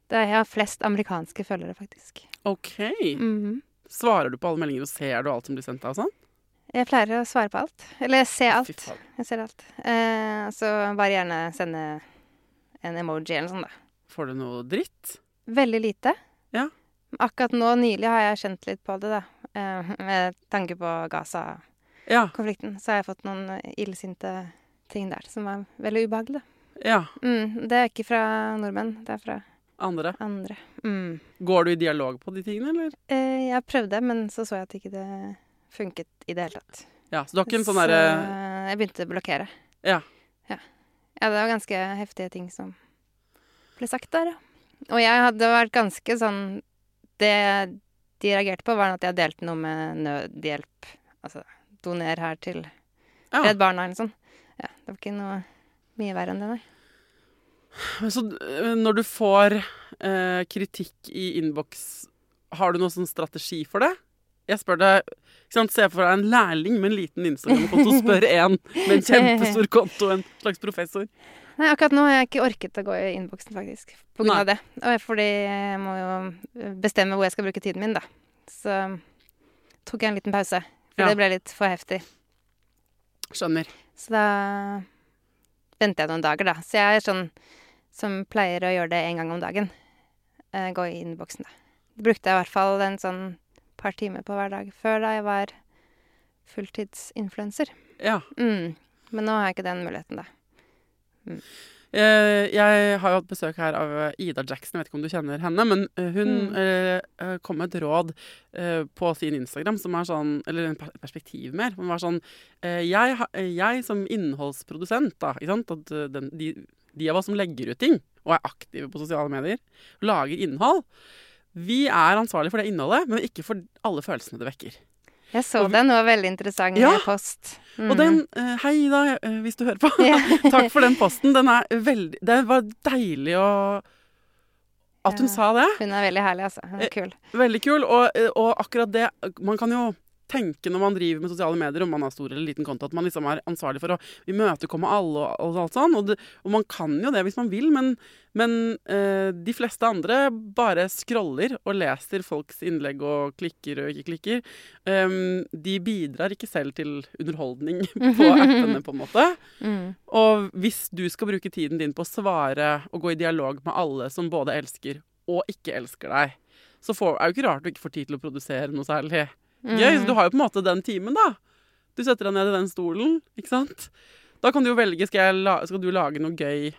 Det er, jeg har flest amerikanske følgere, faktisk. OK. Mhm. Svarer du på alle meldinger og ser du alt som blir sendt deg? og sånn? Jeg pleier å svare på alt. Eller se alt. Jeg ser alt. Eh, så bare gjerne sende en emoji eller noe sånt, da. Får du noe dritt? Veldig lite. Ja. Akkurat nå nylig har jeg kjent litt på det, da. Eh, med tanke på Gaza-konflikten. Ja. Så har jeg fått noen illsinte ting der som var veldig ubehagelig, da. ja. Mm, det er ikke fra nordmenn. Det er fra Andre. andre. Mm. Går du i dialog på de tingene, eller? Eh, jeg prøvde, men så så jeg at ikke det funket i det hele tatt. Ja, så du har ikke en sånn Så jeg begynte å blokkere. Ja. ja. Ja, det var ganske heftige ting som ble sagt der, ja. Og jeg hadde vært ganske sånn Det de reagerte på, var at jeg delte noe med nødhjelp. Altså doner her til. Redd Barna eller sånn. Ja, det var ikke noe mye verre enn det, nei. Så eh, når du får eh, kritikk i innboks, har du noen sånn strategi for det? Jeg spør deg Se for deg en lærling med en liten Instagram-konto spør en med en kjempestor konto, en slags professor. Nei, akkurat nå har jeg ikke orket å gå i innboksen, faktisk. På grunn Nei. av det. Og fordi jeg må jo bestemme hvor jeg skal bruke tiden min, da. Så tok jeg en liten pause. For Ja. det ble litt for heftig. Skjønner. Så da venter jeg noen dager, da. Så jeg er sånn som pleier å gjøre det en gang om dagen. Eh, gå i innboksen, da. Det brukte jeg i hvert fall en sånn par timer på hver dag før da jeg var fulltidsinfluenser. Ja. Mm. Men nå har jeg ikke den muligheten, da. Mm. jeg har jo hatt besøk her av eh, Ida Jackson, jeg vet ikke om du kjenner henne. Men eh, hun Mm. eh, eh, kom med et råd eh, på sin Instagram som er sånn Eller en perspektiv mer. Som var sånn eh, jeg, eh, jeg som innholdsprodusent, da, ikke sant? At eh, den, de, de av oss som legger ut ting, og er aktive på sosiale medier, lager innhold Vi er ansvarlige for det innholdet, men ikke for alle følelsene det vekker. Jeg så vi- den, det var veldig interessant Ja. post. Og den eh, Hei, da, eh, hvis du hører på. Yeah. [LAUGHS] Takk for den posten. Den er veldig Det var deilig å At hun Ja. sa det. Hun er veldig herlig, altså. Hun Eh, er kul. Veldig kul. Og, eh, og akkurat det Man kan jo tenke når man driver med sosiale medier, om man har stor eller liten konto, at man liksom er ansvarlig for å imøtekomme alle og, og alt sånn. Og, det, og man kan jo det hvis man vil, men, men eh, de fleste andre bare scroller og leser folks innlegg og klikker og ikke klikker. Um, de bidrar ikke selv til underholdning [LAUGHS] på appene, på en måte. Mm. Og hvis du skal bruke tiden din på å svare og gå i dialog med alle som både elsker og ikke elsker deg, så får, er det jo ikke rart du ikke får tid til å produsere noe særlig gøy. Så du har jo på en måte den timen, da. Du setter deg ned i den stolen, ikke sant. Da kan du jo velge skal, skal du lage noe gøy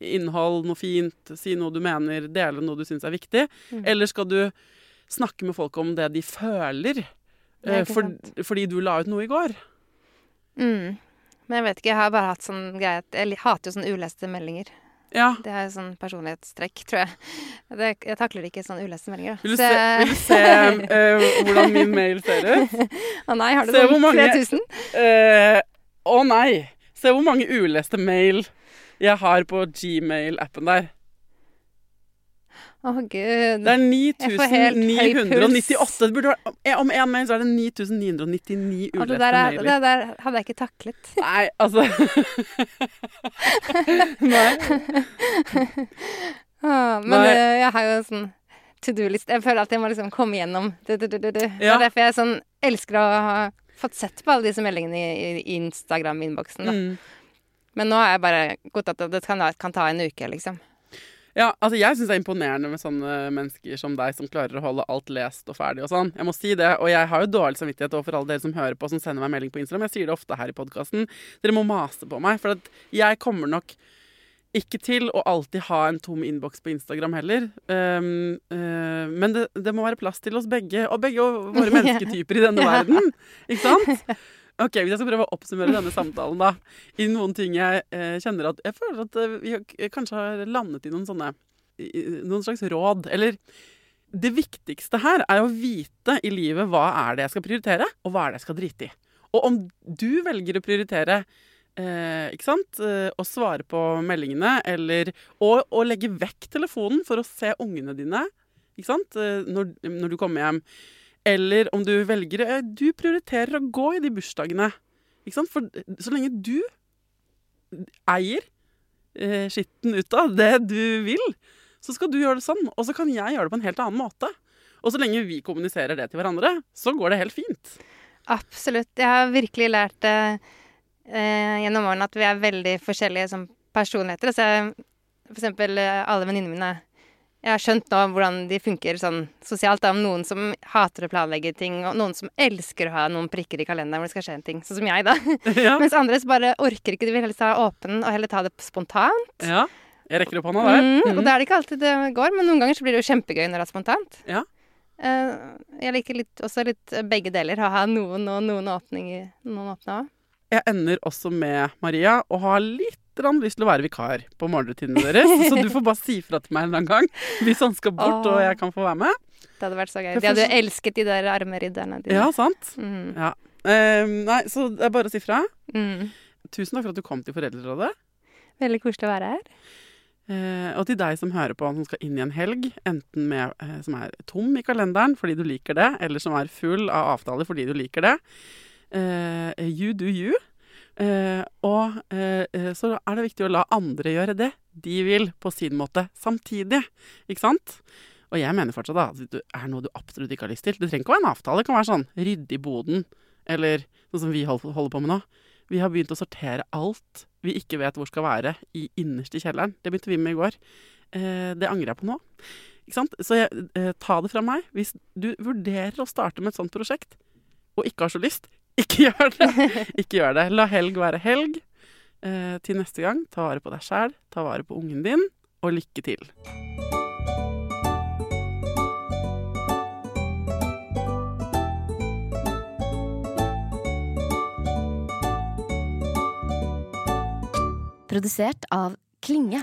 innhold, noe fint, si noe du mener, dele noe du syns er viktig. Mm. Eller skal du snakke med folk om det de føler, Ja, eh, for, fordi du la ut noe i går? Mm. Men jeg vet ikke, jeg har bare hatt sånn greie Jeg hater jo sånne uleste meldinger. Ja. Det er sånn personlighetstrekk, tror jeg. Det, jeg takler ikke sånne uleste meldinger. Vil du se, vil du se uh, hvordan min mail ser ut? [LAUGHS] Å nei, har du Se sånn 3000? Uh, Å nei! Se hvor mange uleste mail jeg har på Gmail-appen der. Å gud. Det er Jeg får helt høy 9998. Det burde være, om én mail så er det 9999 Å, uleste det, er, mailer. det der hadde jeg ikke taklet. Nei, altså Nei. Ah, men Nei. Uh, jeg har jo sånn to do-list. Jeg føler at jeg må liksom komme gjennom du, du, du, du. Det er derfor jeg sånn elsker å ha fått sett på alle disse meldingene i, i Instagram-innboksen. Mm. Men nå har jeg bare godtatt at det kan, kan ta en uke, liksom. Ja, altså Jeg syns det er imponerende med sånne mennesker som deg, som klarer å holde alt lest og ferdig og sånn. Jeg må si det, og jeg har jo dårlig samvittighet overfor alle dere som hører på, som sender meg melding på Instagram. Jeg sier det ofte her i podkasten. Dere må mase på meg, for at jeg kommer nok ikke til å alltid ha en tom innboks på Instagram heller. Um, uh, men det, det må være plass til oss begge, og begge våre [LAUGHS] mennesketyper i denne verden. Ikke sant? [LAUGHS] Ok, Hvis jeg skal prøve å oppsummere denne samtalen, da. I noen ting jeg eh, kjenner at Jeg føler at eh, vi kanskje har landet i noen sånne Noen slags råd. Eller det viktigste her er å vite i livet hva er det jeg skal prioritere, og hva er det jeg skal drite i. Og om du velger å prioritere eh, ikke sant? Eh, å svare på meldingene, eller å, å legge vekk telefonen for å se ungene dine ikke sant? Eh, når, når du kommer hjem. Eller om du velger eh, Du prioriterer å gå i de bursdagene. Ikke sant? For så lenge du eier eh, skitten ut av det du vil, så skal du gjøre det sånn. Og så kan jeg gjøre det på en helt annen måte. Og så lenge vi kommuniserer det til hverandre, så går det helt fint. Absolutt. Jeg har virkelig lært eh, eh, gjennom årene at vi er veldig forskjellige som personligheter. Altså, for eksempel eh, alle venninnene mine Jeg har skjønt nå hvordan de funker sånn sosialt. Da. Noen som hater å planlegge ting, og noen som elsker å ha noen prikker i kalenderen hvor det skal skje en ting. Sånn som jeg, da. [LAUGHS] [LAUGHS] ja. Mens andre bare orker ikke. De vil helst ha åpen og heller ta det spontant. ja. Jeg rekker opp hånda der. Mm, mm. Og det er det ikke alltid det går, men noen ganger så blir det jo kjempegøy når det er spontant. Ja. Eh, jeg liker litt, også litt eh, begge deler. Å ha noen og noen åpninger. Noen åpne òg. Jeg ender også med Maria og har litt grann lyst til å være vikar på morgenrutinene deres. Så du får bare si fra til meg en eller annen gang hvis han skal bort Åh. og jeg kan få være med. Det hadde vært så gøy. De hadde jo elsket de der armeridderne dine. Ja, sant? Mm. Ja. Eh, nei, så det er bare å si fra. Mm. Tusen takk for at du kom til Foreldrerådet. Veldig koselig å være her. Eh, og til deg som hører på, som skal inn i en helg, enten med, eh, som er tom i kalenderen fordi du liker det, eller som er full av avtaler fordi du liker det. Eh, you do you. Eh, og eh, eh, så er det viktig å la andre gjøre det de vil, på sin måte, samtidig. Ikke sant? Og jeg mener fortsatt da, at det er noe du absolutt ikke har lyst til. Det trenger ikke å være en avtale. Det kan være sånn rydde i boden, eller sånn som vi holder på med nå. Vi har begynt å sortere alt vi ikke vet hvor skal være, i innerst i kjelleren. Det begynte vi med i går. Eh, det angrer jeg på nå. Ikke sant? Så jeg, eh, ta det fra meg. Hvis du vurderer å starte med et sånt prosjekt, og ikke har så lyst, ikke gjør det. Ikke gjør det. La helg være helg. Eh, til neste gang, ta vare på deg sjæl, ta vare på ungen din, og lykke til. Produsert av Klinge.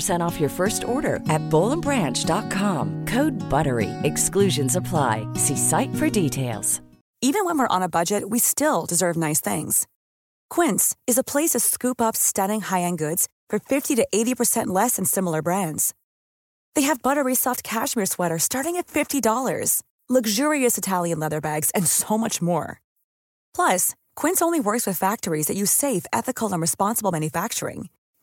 off your first order at bowlandbranch.com. Code BUTTERY. Exclusions apply. See site for details. Even when we're on a budget, we still deserve nice things. Quince is a place to scoop up stunning high-end goods for 50 to 80% less than similar brands. They have buttery soft cashmere sweaters starting at $50, luxurious Italian leather bags, and so much more. Plus, Quince only works with factories that use safe, ethical, and responsible manufacturing.